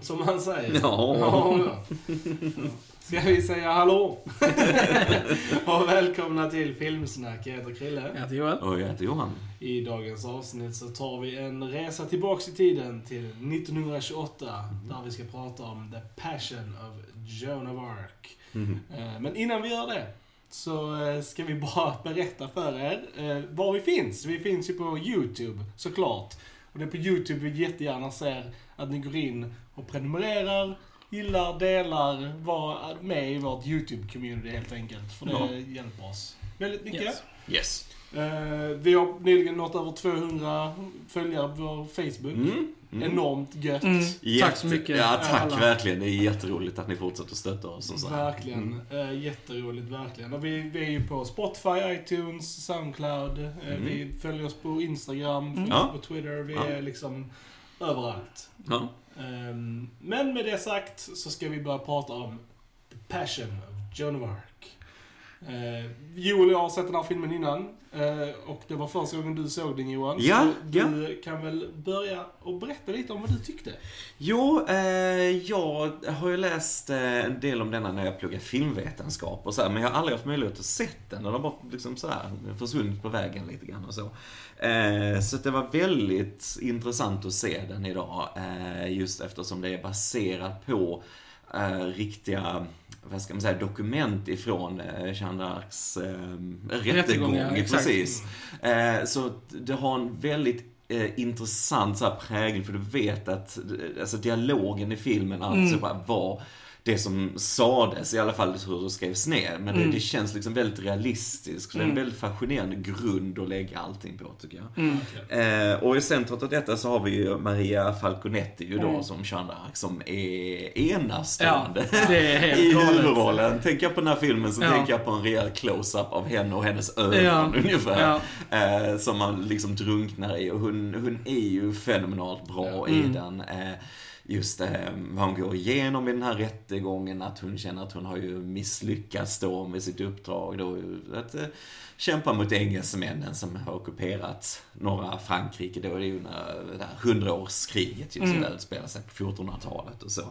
Som man säger. Ja. Ska vi säga hallå? och välkomna till Filmsnack. Jag heter Krille. Jag heter Joel. Och jag heter Johan. I dagens avsnitt så tar vi en resa tillbaks i tiden till 1928. Där vi ska prata om The Passion of Joan of Arc. Mm. Eh, Men innan vi gör det så eh, ska vi bara berätta för er eh, var vi finns. Vi finns ju på YouTube såklart. Och det är på YouTube vi jättegärna ser att ni går in och prenumererar, gillar, delar, var med i vårt YouTube-community helt enkelt. För det Ja. hjälper oss väldigt mycket. Yes. Yes. Eh, vi har nyligen nått över 200 följare på vår Facebook. Mm. Mm. Enormt gött. Mm. Jätte- Tack så mycket. Ja, tack alla. verkligen. Det är jätteroligt att ni fortsätter stötta oss. Och så. här. Verkligen. Eh, jätteroligt, verkligen. Och vi, vi är ju på Spotify, iTunes, Soundcloud. Eh, Mm. Vi följer oss på Instagram, Mm. följer oss Ja. på Twitter. Vi Ja. är liksom överallt. Ja. Ehm, men med det sagt så ska vi börja prata om The Passion of Joan of Arc. Uh, Joel och jag har sett den här filmen innan. eh, och det var första gången du såg den Johan. Ja, så du ja. kan väl börja och berätta lite om vad du tyckte. Jo, eh, jag har ju läst eh, en del om denna när jag pluggade filmvetenskap och så här, men jag har aldrig haft möjlighet att se den. Den har bara liksom så här försvunnit på vägen lite grann och så. Eh, så det var väldigt intressant att se den idag, eh, just eftersom det är baserat på eh, riktiga vad ska man säga, dokument ifrån eh, d'Arcs eh, rättegång. Exakt. precis. Eh, så det har en väldigt eh, intressant så här prägel för du vet att eh, alltså, dialogen i filmen alltså Mm. bara var det som sades, i alla fall hur det skrevs ner. Men det, Mm. det känns liksom väldigt realistiskt. Så det är en Mm. väldigt fascinerande grund att lägga allting på tycker jag. Mm. Eh, och i centret av detta så har vi ju Maria Falconetti ju då Mm. som d'Arc som är enastående. Ja, det I huvudrollen. Tänker jag på den här filmen så Ja. tänker jag på en rejäl close-up av henne och hennes ögon Ja. ungefär. Eh, som man liksom drunknar i och hon, hon är ju fenomenalt bra i Mm. den. Eh, just eh, vad hon går igenom i den här rättegången, att hon känner att hon har ju misslyckats då med sitt uppdrag då att eh, kämpa mot engelsmännen som har ockuperat norra Frankrike då. Det är ju när det här hundraårskriget ju Mm. som utspelar sig på 1400-talet och så.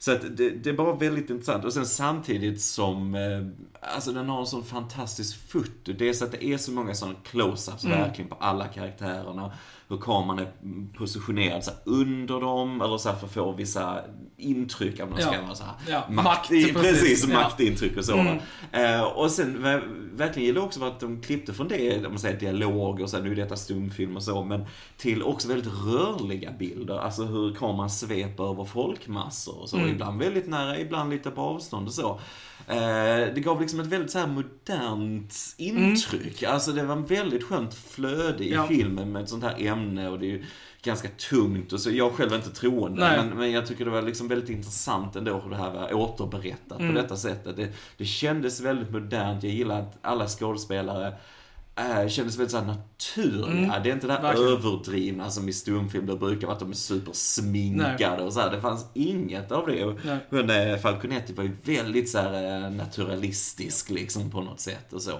Så att det, det är bara väldigt intressant. Och sen samtidigt som, eh, alltså den har en sån fantastisk foto. Dels att det är så många sådana close-ups Mm. verkligen på alla karaktärerna. Hur kameran är positionerad så under dem, eller så här för att få vissa intryck någon Ja. ska vara så här, Ja, makt, makt, precis, precis. Ja. maktintryck och så. Mm. Eh, och sen ver- verkligen gillar också att de klippte från det, om man säger dialog och så, här, nu är detta stumfilm och så, men till också väldigt rörliga bilder. Alltså hur kameran sveper över folkmassor och så. Mm. Ibland väldigt nära, ibland lite på avstånd och så. Eh, det gav liksom ett väldigt så här modernt intryck. Alltså det var en väldigt skönt flöde i filmen med ett sånt här ämne och det är ju ganska tungt och så. Jag själv är inte troende, Nej. men, men jag tycker det var liksom väldigt intressant ändå hur det här var återberättat Mm. på detta sättet. Det, det kändes väldigt modernt. Jag gillar att alla skådespelare äh, kändes väldigt så här naturliga. Mm. Det är inte det här Verkligen. överdrivna som i stumfilm det brukar vara att de är supersminkade och så här. Det fanns inget av det. Nej. Hon eh, Falconetti var ju väldigt så här eh, naturalistisk liksom på något sätt och så.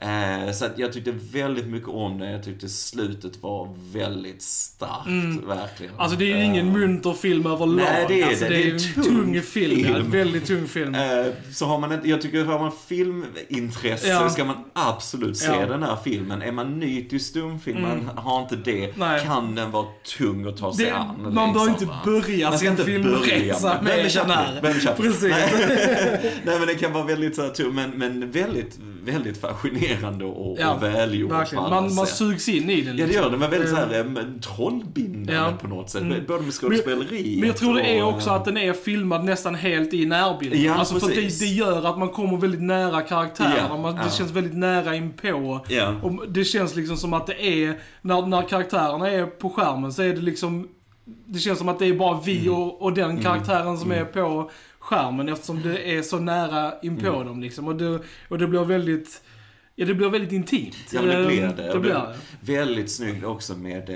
Eh, så att jag tyckte väldigt mycket om det. Jag tyckte slutet var väldigt starkt, Mm. verkligen. Alltså det är ju Eh, ingen munter film överlag. Nej, det är alltså, det. det. Det är en tung tung film. Ja, en film. väldigt tung film. Eh, Så har man ett, jag tycker har man filmintresse Ja. ska man absolut se Ja. den här filmen. Är man ny till stumfilm, man har inte det, Nej. kan den vara tung att ta sig Det, an. man bör liksom, inte va? börja sin filmresa med Ben den här. Precis. Nej. Nej men det kan vara väldigt så här, tung, men, men väldigt, väldigt fascinerande och, Ja, och välgjord på alla Man, man sätt. sugs in i den. Ja det gör den, men väldigt Eh, såhär um, trollbindande Ja. på något sätt. Mm. Både med skådespeleriet Men jag tror det är också att den är filmad nästan helt i närbild. Ja, alltså för det, det gör att man kommer väldigt nära karaktärerna. Man, det känns väldigt nära inpå. Ja. Och det känns liksom som att det är, när, när karaktärerna är på skärmen så är det liksom, det känns som att det är bara vi Mm. och, och den karaktären som är på skärmen eftersom det är så nära inpå Mm. dem liksom. Och det, och det blir väldigt, Ja, det blir väldigt intimt. Ja, men det blir Eh, det. det, blir det- det. Väldigt snyggt också med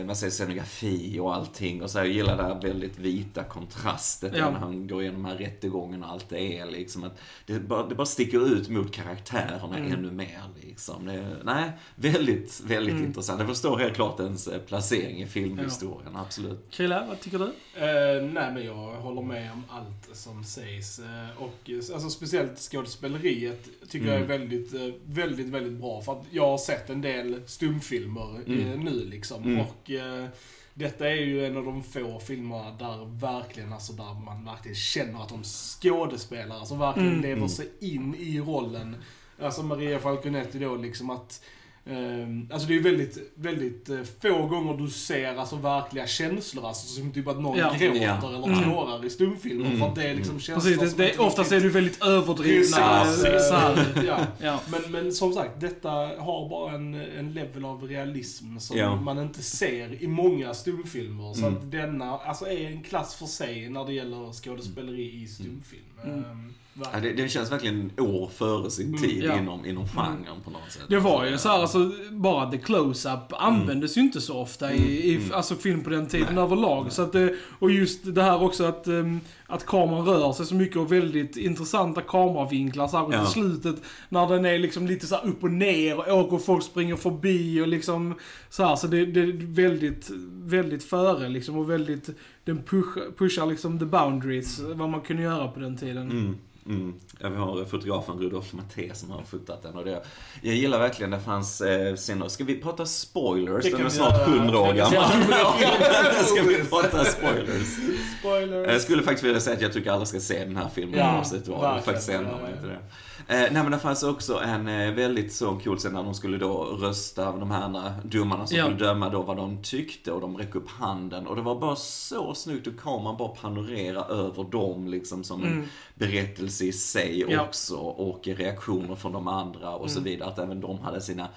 eh, man säger, scenografi och allting. Och så här, jag gillar det här väldigt vita kontrastet Ja. när han går igenom de här rättegångarna och allt det är. Liksom, att det, bara, det bara sticker ut mot karaktärerna Mm. ännu mer. Liksom. Det, nej, väldigt, väldigt Mm. intressant. Jag förstår helt klart ens eh, placering i filmhistorien, absolut. Krille, vad tycker du? Eh, nej, men jag håller med om allt som sägs. Eh, och eh, alltså, speciellt skådespeleriet tycker jag är Mm. väldigt, eh, väldigt, väldigt bra. För att jag har sett en del stumfilmer eh, Mm. nu liksom. Mm. Och eh, detta är ju en av de få filmerna där verkligen, alltså där man verkligen känner att de skådespelar, alltså verkligen Mm. lever Mm. sig in i rollen. Alltså Maria Falconetti då liksom att alltså det är ju väldigt, väldigt eh, få gånger du ser alltså verkliga känslor. Alltså som typ att någon Ja. gråter Ja. eller Mm. trårar i stumfilmer. Mm. För att det är liksom känslor Precis, det, som det, oftast är du väldigt överdrivna. Eh. Ja. Ja. Men, men som sagt, detta har bara en, en level av realism som Ja. man inte ser i många stumfilmer. Så Mm. att denna alltså, är en klass för sig när det gäller skådespeleri i stumfilm. Mm. Ja, det, det känns verkligen år före sin Mm, tid ja. inom, inom genren på något sätt. Det var ju så här, alltså, bara the close-up användes ju inte så ofta i, i Mm. alltså, film på den tiden Nej. överlag. Så att, det- och just det här också att, um, att kameran rör sig så mycket och väldigt intressanta kameravinklar. Särskilt Ja. i slutet när den är liksom lite så här upp och ner och åker och folk springer förbi och liksom så här. Så det, det är väldigt, väldigt före liksom och väldigt, den pushar, pushar liksom the boundaries, vad man kunde göra på den tiden. Mm. Ja, vi har fotografen Rudolf Maté som har fotat den. Och det, jag gillar verkligen det fanns eh, scener. Ska vi prata spoilers? Det Den är snart göra. 100 år gammal. Ska vi prata spoilers? Spoilers. Jag skulle faktiskt vilja säga att jag tycker alla ska se den här filmen Ja, oavsett vad. verkligen. Faktiskt ändra Ja, mig till det. Eh, nej men det fanns också en eh, väldigt så cool scen när de skulle då rösta, de här domarna som Ja. skulle döma då vad de tyckte och de räckte upp handen och det var bara så snyggt och kameran bara panorera över dem liksom som en Mm. Berättelse i sig Ja. också och reaktioner från de andra och så Mm. vidare. Att även de hade sina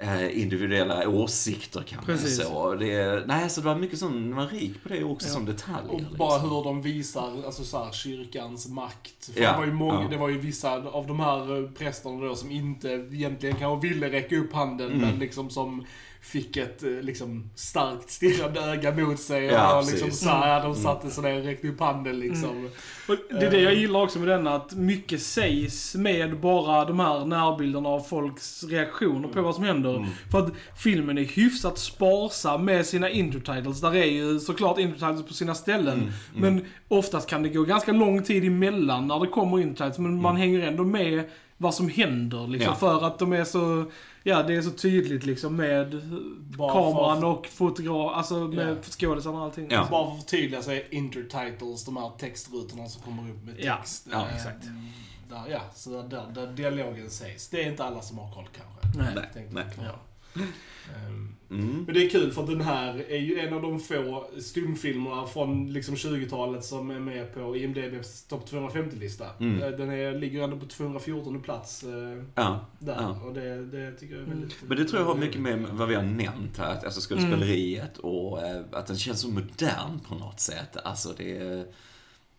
eh, individuella åsikter kanske. Precis. Så. Det, nej, så det var mycket sån, man var rik på det också Ja. som detaljer. Och bara liksom. hur de visar alltså så här, kyrkans makt. För Ja, det, var ju många, ja. det var ju vissa av de här eh, prästerna då som inte egentligen kanske ville räcka upp handen, Mm. men liksom som fick ett eh, liksom, starkt stirrande öga mot sig. Ja, och liksom precis. så här, de Mm. satte sig ner och räckte upp handen liksom. Och det är det jag gillar också med den, att mycket sägs med bara de här närbilderna av folks reaktioner på vad som händer. Mm. För att filmen är hyfsat sparsam med sina intertitles. Där är ju såklart intertitles på sina ställen. Mm, Men oftast kan det gå ganska lång tid emellan när det kommer intertitles. Men man hänger ändå med vad som händer liksom. Ja. För att de är så, ja det är så tydligt liksom med Bara kameran för- och fotograf, alltså med Ja. skådisarna och allting. Ja. Bara för att förtydliga så är intertitles de här textrutorna som kommer upp med Ja, text. ja, Eh, exakt. Där, ja, så där, där dialogen sägs. Det är inte alla som har koll kanske. Nej. Nej, Ehm, Mm. Men det är kul för att den här är ju en av de få stumfilmerna från liksom 20-talet som är med på IMDBs topp 250-lista. Mm. Eh, Den är, ligger ändå på 214 plats eh, Ja. där. Ja. Och det, det tycker jag är väldigt... Men det tror jag har mycket med vad vi har nämnt här, alltså skådespeleriet och eh, att den känns så modern på något sätt. Alltså det är,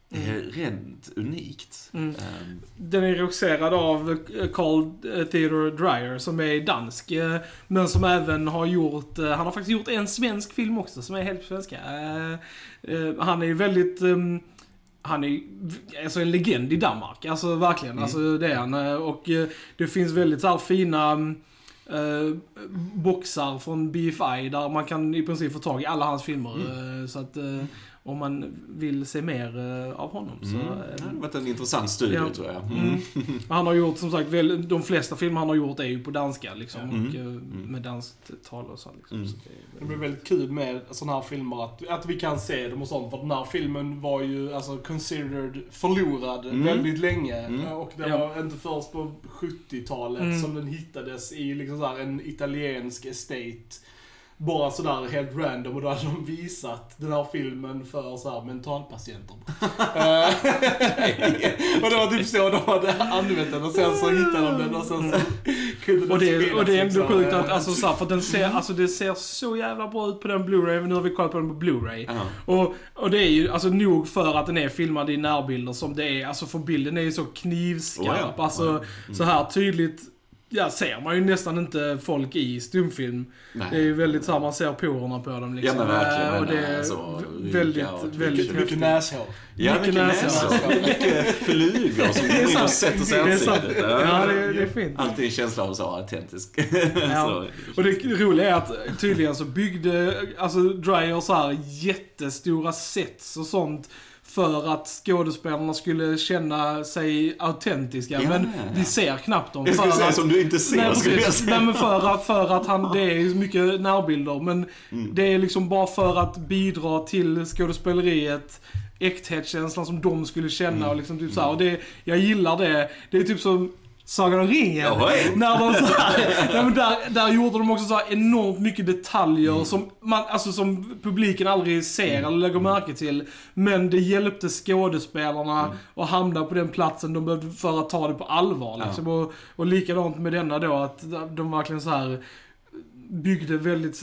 det är rent unikt. Mm. Ehm, Den är regisserad av eh, Carl eh, Theodor Dreyer som är dansk. eh, Men som även har gjort, han har faktiskt gjort en svensk film också som är helt svenska. Han är väldigt, ehm, han är alltså en legend i Danmark. Alltså verkligen, Mm. alltså det är han. Och det finns väldigt så här fina eh, boxar från BFI där man kan i princip få tag i alla hans filmer. Mm. Så att om man vill se mer eh, av honom så... mm. eh, Det har varit en intressant studie Ja. tror jag. Mm. Han har gjort, som sagt, väl, de flesta filmer han har gjort är ju på danska liksom. Mm. Och eh, Mm. med danskt tal och så liksom. Mm. Så det är Det väl- blir väldigt kul med sådana här filmer, att, att vi kan se dem och sånt. För den här filmen var ju alltså considered förlorad Mm. väldigt länge. Mm. Och det Ja. var inte först på 70-talet Mm. som den hittades i liksom så här en italiensk estate. Bara sådär helt random och då hade de visat den här filmen för så här mentalpatienter. Eh, och det var typ så de hade använt den och sen så hittade de den och sen så kunde den Och det, spelas och det är ändå liksom. sjukt att, alltså så här, för den ser, alltså det ser så jävla bra ut på den Blu-ray, nu har vi kollat på den på Blu-ray. Ja. Och, och det är ju alltså nog för att den är filmad i närbilder som det är, alltså för bilden är ju så knivskarp, Oh ja. alltså. Mm. så här tydligt ja, ser man ju nästan inte folk i stumfilm. Nej. Det är ju väldigt så här, man ser porerna på dem liksom. Ja, men verkligen, Och det är alltså, väldigt, och väldigt Mycket, mycket näshår. Ja, Mycket näsor. Mycket flugor som går in och sätter sig i ansiktet. Ja, det, det är fint. Alltid en känsla av vara autentisk. Ja. Så, Och det roliga är att tydligen så byggde, alltså Dreyer så här jättestora sets och sånt för att skådespelarna skulle känna sig autentiska. Ja, men ja. vi ser knappt dem. jag skulle säga att- som du inte ser, Nej, skulle jag säga. Nej, men för att, för att han, det är mycket närbilder, men Mm. det är liksom bara för att bidra till skådespeleriet, äkthetskänslan som de skulle känna Mm. och liksom typ så här. Och det, jag gillar det. Det är typ som Sagan om ringen. Ja. När de så här, nej, men där, där gjorde de också så enormt mycket detaljer Mm. som, man, alltså, som publiken aldrig ser eller lägger märke till. Men det hjälpte skådespelarna Mm. att hamna på den platsen de behövde för att ta det på allvar. Liksom. Och, och likadant med denna då, att de verkligen så här byggde väldigt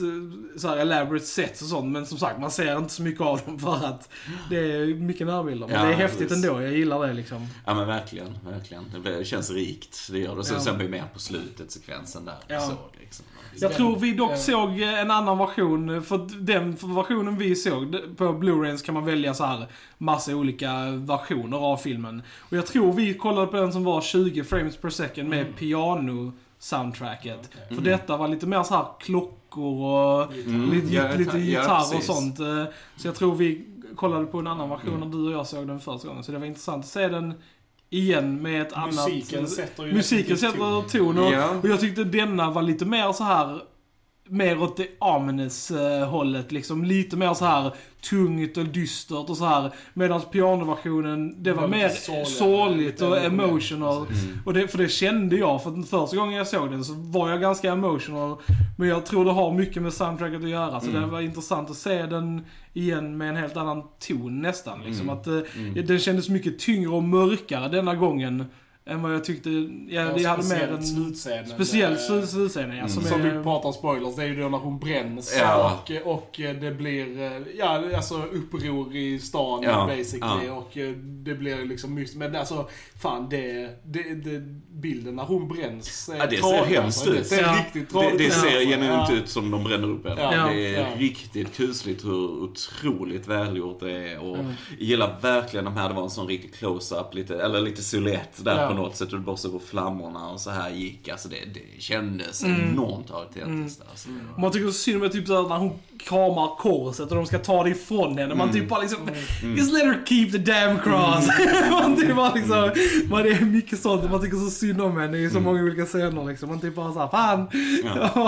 så här elaborate sets och sånt. Men som sagt, man ser inte så mycket av dem för att det är mycket närbilder. Men Ja, det är häftigt precis. ändå, jag gillar det liksom. Ja men verkligen, verkligen. Det, blir, det känns rikt. Det gör det. Och sen, Ja. sen blir det mer på slutet, sekvensen där. Ja. Så, liksom. Jag tror vi dock såg en annan version, för den versionen vi såg, på Blu-rays kan man välja så här massa olika versioner av filmen. Och jag tror vi kollade på den som var 20 frames per second med piano-soundtracket. För Mm. detta var lite mer så här klockor och Mm. lite, Ja, lite ja, gitarr och precis. sånt. eh, Så jag tror vi kollade på en annan version Mm. när du och jag såg den första gången. Så det var intressant att se den igen med ett annat... Musiken sätter ju Musiken sätter ton och, Ja. och jag tyckte denna var lite mer så här mer åt det ominous eh, hållet liksom. Lite mer så här tungt och dystert och så här. Medan pianoversionen, det var Var mer sorgligt och emotional. Mm. Och det, för det kände jag, för första gången jag såg den så var jag ganska emotional. Men jag tror det har mycket med soundtracket att göra. Så Mm. det var intressant att se den igen med en helt annan ton nästan. Liksom. Mm. Att, eh, Mm. Den kändes mycket tyngre och mörkare denna gången. Än vad jag tyckte, ja, det hade mer en slutscenen. speciell eh, slut- slutscen. Ja, Mm. som Som är, vi pratar om spoilers, det är ju då när hon bränns Ja. och, och det blir, eh, ja alltså uppror i stan Ja, basically ja. och eh, det blir liksom mystiskt. Men alltså, fan det, det, det bilden när hon bränns är Ja, det ser hemskt alltså. Det ut. ser Ja. riktigt Det, tragiskt det ut. ser alltså. genuint Ja. ut som de bränner upp en. Ja, det är ja. riktigt kusligt hur otroligt välgjort det är. Och Mm. jag gillar verkligen de här, det var en sån riktig close-up, lite, eller lite silhuett där Ja. på något sätt. Och såg hur flammorna och så här gick. Alltså det, det kändes Mm. enormt autentiskt. Alltså. Man tycker så synd om typ såhär när hon kramar korset och de ska ta det ifrån henne. Man Mm. typ bara liksom, just let her keep the damn cross. man typ bara liksom, man det är mycket sånt. Man tycker så synd om henne i så många olika scener liksom. Man typ bara såhär, fan.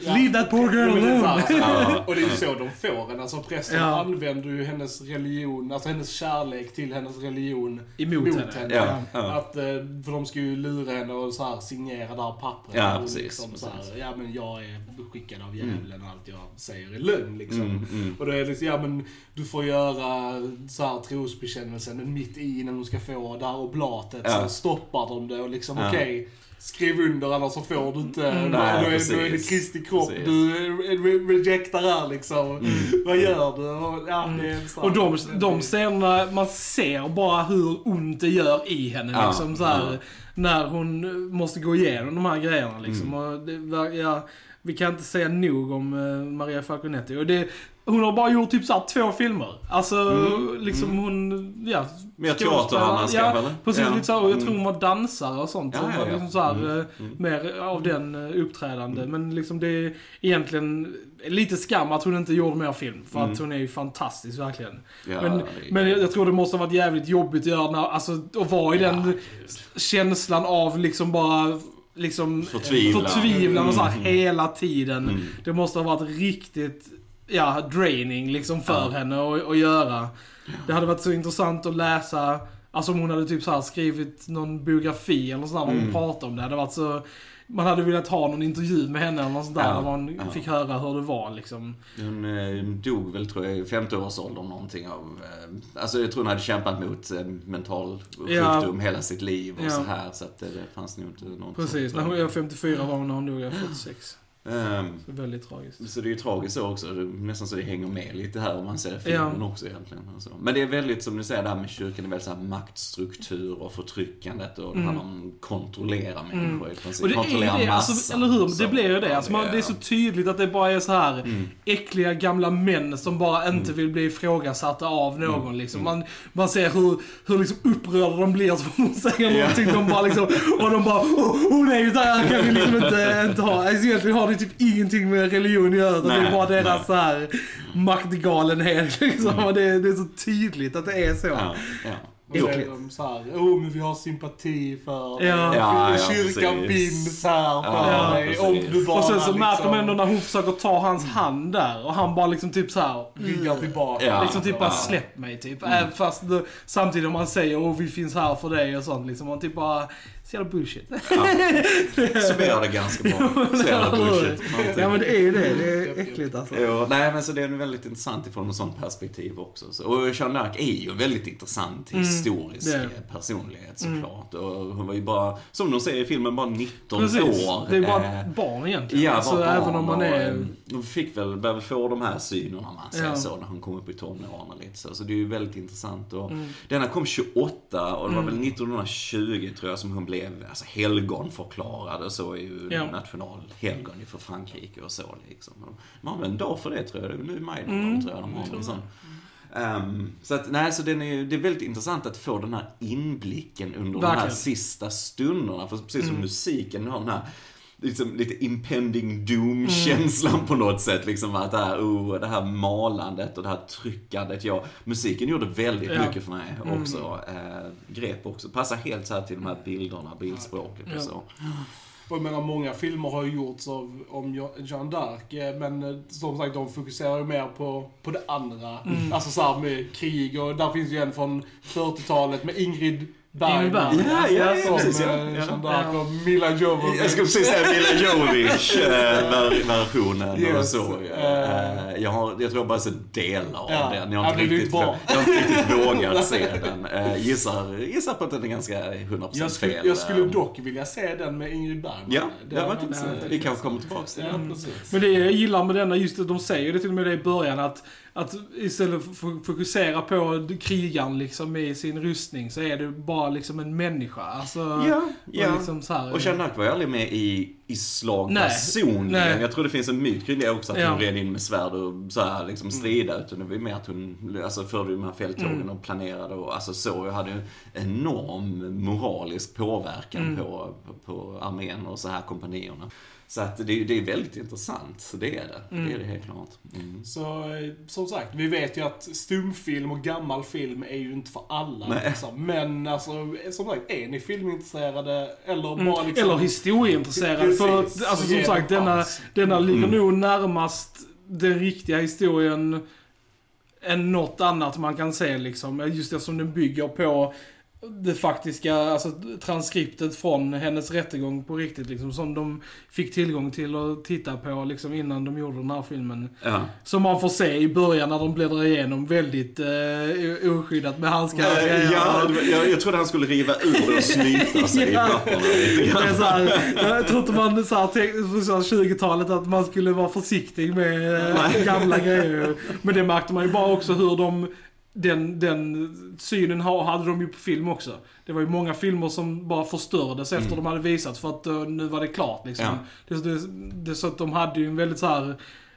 Leave that poor girl alone. alltså, Ja. Och det är ju så de får en. Alltså prästen Ja. använder ju hennes religion, alltså hennes kärlek till hennes religion Emot mot henne. henne. Ja, ja. Att, eh, för de ska ju lura henne och så här signera det här pappret. Ja, Och precis, Liksom, så precis. här, ja men jag är skickad av djävulen och allt jag säger är lögn liksom. Mm, mm. Och då är det liksom, ja men du får göra så här trosbekännelsen, mitt i när du ska få det här oblatet Ja. så stoppar de det och liksom Ja. okej. Skriv under annars så får du inte, Mm. Nej, då, är, då är det. Kristi kropp Precis. du re- rejectar här liksom. Vad gör du? Och, ja, det är så här- Och de, de scenerna, man ser bara hur ont det gör i henne Ja, liksom så här, ja. När hon måste gå igenom de här grejerna liksom. Mm. Och det, ja, vi kan inte säga nog om eh, Maria Falconetti. Och det, hon har bara gjort typ såhär två filmer. Alltså, Mm, liksom mm. hon, ja. Mer teaterhandlarskap Ja, eller? precis. Ja. Lite så, och jag Mm. tror hon var dansare och sånt. Ja, så ja, ja. liksom så här, Mm, eh, mm. mer av den eh, uppträdande. Men liksom det är egentligen lite skam att hon inte gjorde mer film. För Mm. att hon är ju fantastisk verkligen. Men, men jag, tror det måste ha varit jävligt jobbigt att göra, när, alltså att vara i den känslan av liksom bara, liksom Förtvivlan. förtvivlan och så här Mm. hela tiden. Mm. Det måste ha varit riktigt, ja, draining liksom för Ja. henne att, att göra. Det hade varit så intressant att läsa, alltså om hon hade typ så skrivit någon biografi eller sådär, mm. Hon pratade om det. Det hade varit så, man hade velat ha någon intervju med henne eller något sånt där, Ja, där man ja. fick höra hur det var liksom. Hon eh, dog väl tror jag i 50-årsåldern någonting av... Eh, alltså jag tror hon hade kämpat mot eh, mental sjukdom hela sitt liv och så här. Så att det fanns nog inte något Precis, när hon, var 54 var hon när hon dog, jag var 46. Ehm, Så väldigt tragiskt. Så det är ju tragiskt så också, är nästan så det hänger med lite här om man ser filmen Ja. också egentligen. Alltså. Men det är väldigt, som du säger, det här med kyrkan, det är väldigt så här maktstruktur och förtryckandet och det handlar om att kontrollera människor i princip. Mm. Och det är kontrollera ju det, massa. alltså, eller hur? Det blir ju det. Alltså, man, det är så tydligt att det bara är så här Mm. äckliga gamla män som bara inte vill bli ifrågasatta av någon Mm. liksom. Man, man ser hur, hur liksom upprörda de blir så de säger Ja. någonting. De bara liksom, och de bara oh, oh nej, det här kan vi liksom inte, inte ha. Alltså, egentligen har det typ ingenting med religion att göra. utan Det är Nej, bara deras nej. så här maktgalenhet liksom. Och det, det är så tydligt att det är så. Ja, ja. Och så är de såhär, oh men vi har sympati för. Ja. Ja, ja, Kyrkan finns här för Ja, dig. Om du bara Och sen så märker liksom man ändå när hon försöker ta hans hand där och han bara liksom typ så här. ryggar tillbaka. Ja. Liksom typ bara Ja. släpp mig typ. Även fast det, samtidigt om man säger åh vi finns här för dig och sånt liksom. Man typ bara, så jävla bullshit. Summerar det ganska bra. Så jävla bullshit. ja men det är ju det, det är äckligt alltså. Jo, nej men så det är väldigt intressant ifrån ett sånt perspektiv också. Så, och Jeanne d'Arc är ju en väldigt intressant historisk det är eh, personlighet såklart. Och hon var ju bara, som de säger i filmen, bara 19 Precis. år. Det är bara Eh, barn egentligen. Ja, alltså, bara även barn om man och, är... eh, De fick väl, började få de här synerna man säger Ja. så, när han kom upp i tonåren lite så. Så det är ju väldigt intressant. Och Mm. Denna kom 28 och det var väl 1920 tror jag som hon blev alltså, helgonförklarad och så är ju Ja. nationalhelgon ju för Frankrike och så liksom. De har väl en dag för det tror jag, det är nu i maj Mm. tror jag de har. sån. Ehm, så att, nej, så den är, det är väldigt intressant att få den här inblicken under de här Verkligen. sista stunderna. För precis som Mm. musiken, du har den här liksom, lite impending doom-känslan på något sätt. Liksom att det här, oh, det här malandet och det här tryckandet. Ja, musiken gjorde väldigt Ja. mycket för mig också. Eh, grep också. Passar helt så här till de här bilderna, bildspråket Ja. och så. Och jag menar, många filmer har ju gjorts av, om Jeanne d'Arc, eh, men eh, som sagt, de fokuserar ju mer på, på det andra. Mm. Alltså såhär med krig och där finns ju en från 40-talet med Ingrid Bergman. Ja, ja, ja, som precis, ja. eh, Ja. Och Mila Jovovich. Jag skulle precis säga Mila Jovovich-versionen och Yes, så. eh. Eh, jag, har, jag tror jag bara sett delar av Ja. den. Jag har, inte riktigt, bra. jag har inte riktigt vågat se den. Eh, gissar, gissar på att den är ganska 100% Jag skulle, fel. jag skulle Eh, dock vilja se den med Ingrid Bergman. Ja, det har varit hade intressant. Vi kanske kommer tillbaka till precis. Men det jag gillar med denna, just att de säger det till och med det i början, att, att istället för att fokusera på krigaren liksom i sin rustning så är det bara liksom en människa. Alltså, Ja, och ja. Liksom så här, Och d'Arc var ju aldrig med i, i slag Nej, personligen. nej. Jag tror det finns en myt kring det också, att Ja. hon red in med svärd och så här liksom strida. Utan det var ju mer att hon alltså, förde de här fälttågen Mm. och planerade och alltså så. Jag hade ju enorm moralisk påverkan Mm. på, på, på armén och så här kompanierna. Så att det, är- det är väldigt intressant, så det är det. Mm. Det är det helt klart. Mm. Så eh, som sagt, vi vet ju att stumfilm och gammal film är ju inte för alla. Nej. Liksom. Men alltså, som sagt, är ni filmintresserade eller Mm. bara liksom... Eller historieintresserade. Precis, För alltså som sagt, en denna, denna ligger Mm. nog närmast den riktiga historien än något annat man kan se liksom. Just eftersom den bygger på det faktiska, alltså transkriptet från hennes rättegång på riktigt liksom. Som de fick tillgång till att titta på liksom innan de gjorde den här filmen. Ja. Som man får se i början när de bläddrar igenom väldigt eh, oskyddat med handskar. och grejer. ja, jag, jag trodde han skulle riva ur det och snyta sig i Ja. papperna så här, jag tror inte man så här, tänk- på så här 20-talet att man skulle vara försiktig med eh, gamla grejer. Men det märkte man ju bara också hur de, den, den synen ha- hade de ju på film också. Det var ju många filmer som bara förstördes efter Mm. de hade visats för att eh, nu var det klart liksom. Ja. Det, det, det, så att de hade ju en väldigt så här.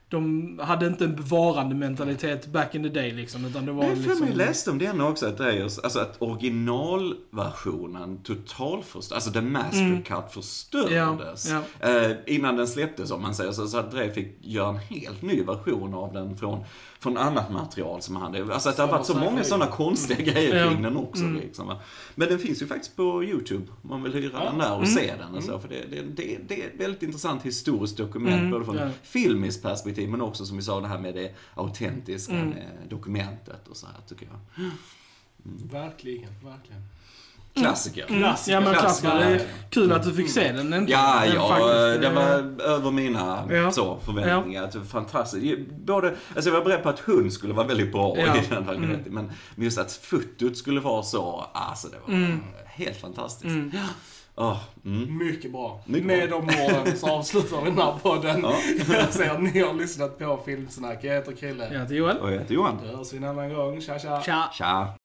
De hade inte en bevarande mentalitet back in the day liksom. Utan det var Nej, liksom... mig läste om det ändå också, att just, alltså att originalversionen totalförstördes, alltså the master Mm. cut förstördes. Ja, Eh, innan den släpptes om man säger så, så att Dre fick göra en helt ny version av den från, från annat material som han hade. Alltså att det har varit så många sådana konstiga grejer Ja. kring den också. Mm. Liksom. Men den finns ju faktiskt på YouTube, om man vill hyra den där och Mm. se den och så. För det, det, det, det är ett väldigt intressant historiskt dokument, Mm, både från filmiskt perspektiv men också som vi sa det här med det autentiska Mm. dokumentet och så här tycker jag. Verkligen, verkligen. Klassiker. Klassiker. Ja men Klassiker. klassiker. Det är kul att du fick se den. äntligen. Ja, Den ja, faktiskt, det var över mina Ja. så, förväntningar. Det var Fantastiskt. Både, alltså jag var beredd på att hon skulle vara väldigt bra Ja. i den Valkyrie, men just att fotot skulle vara så, alltså det var Mm. helt fantastiskt. Åh, mm. Mycket bra. Mycket Med bra. de orden så avslutar vi den här podden. Ja. Jag ser att ni har lyssnat på Filmsnack. Jag heter Krille. Jag heter Joel. Och jag heter Johan. Då hörs vi en annan gång. Tja tja. Tja. Tja.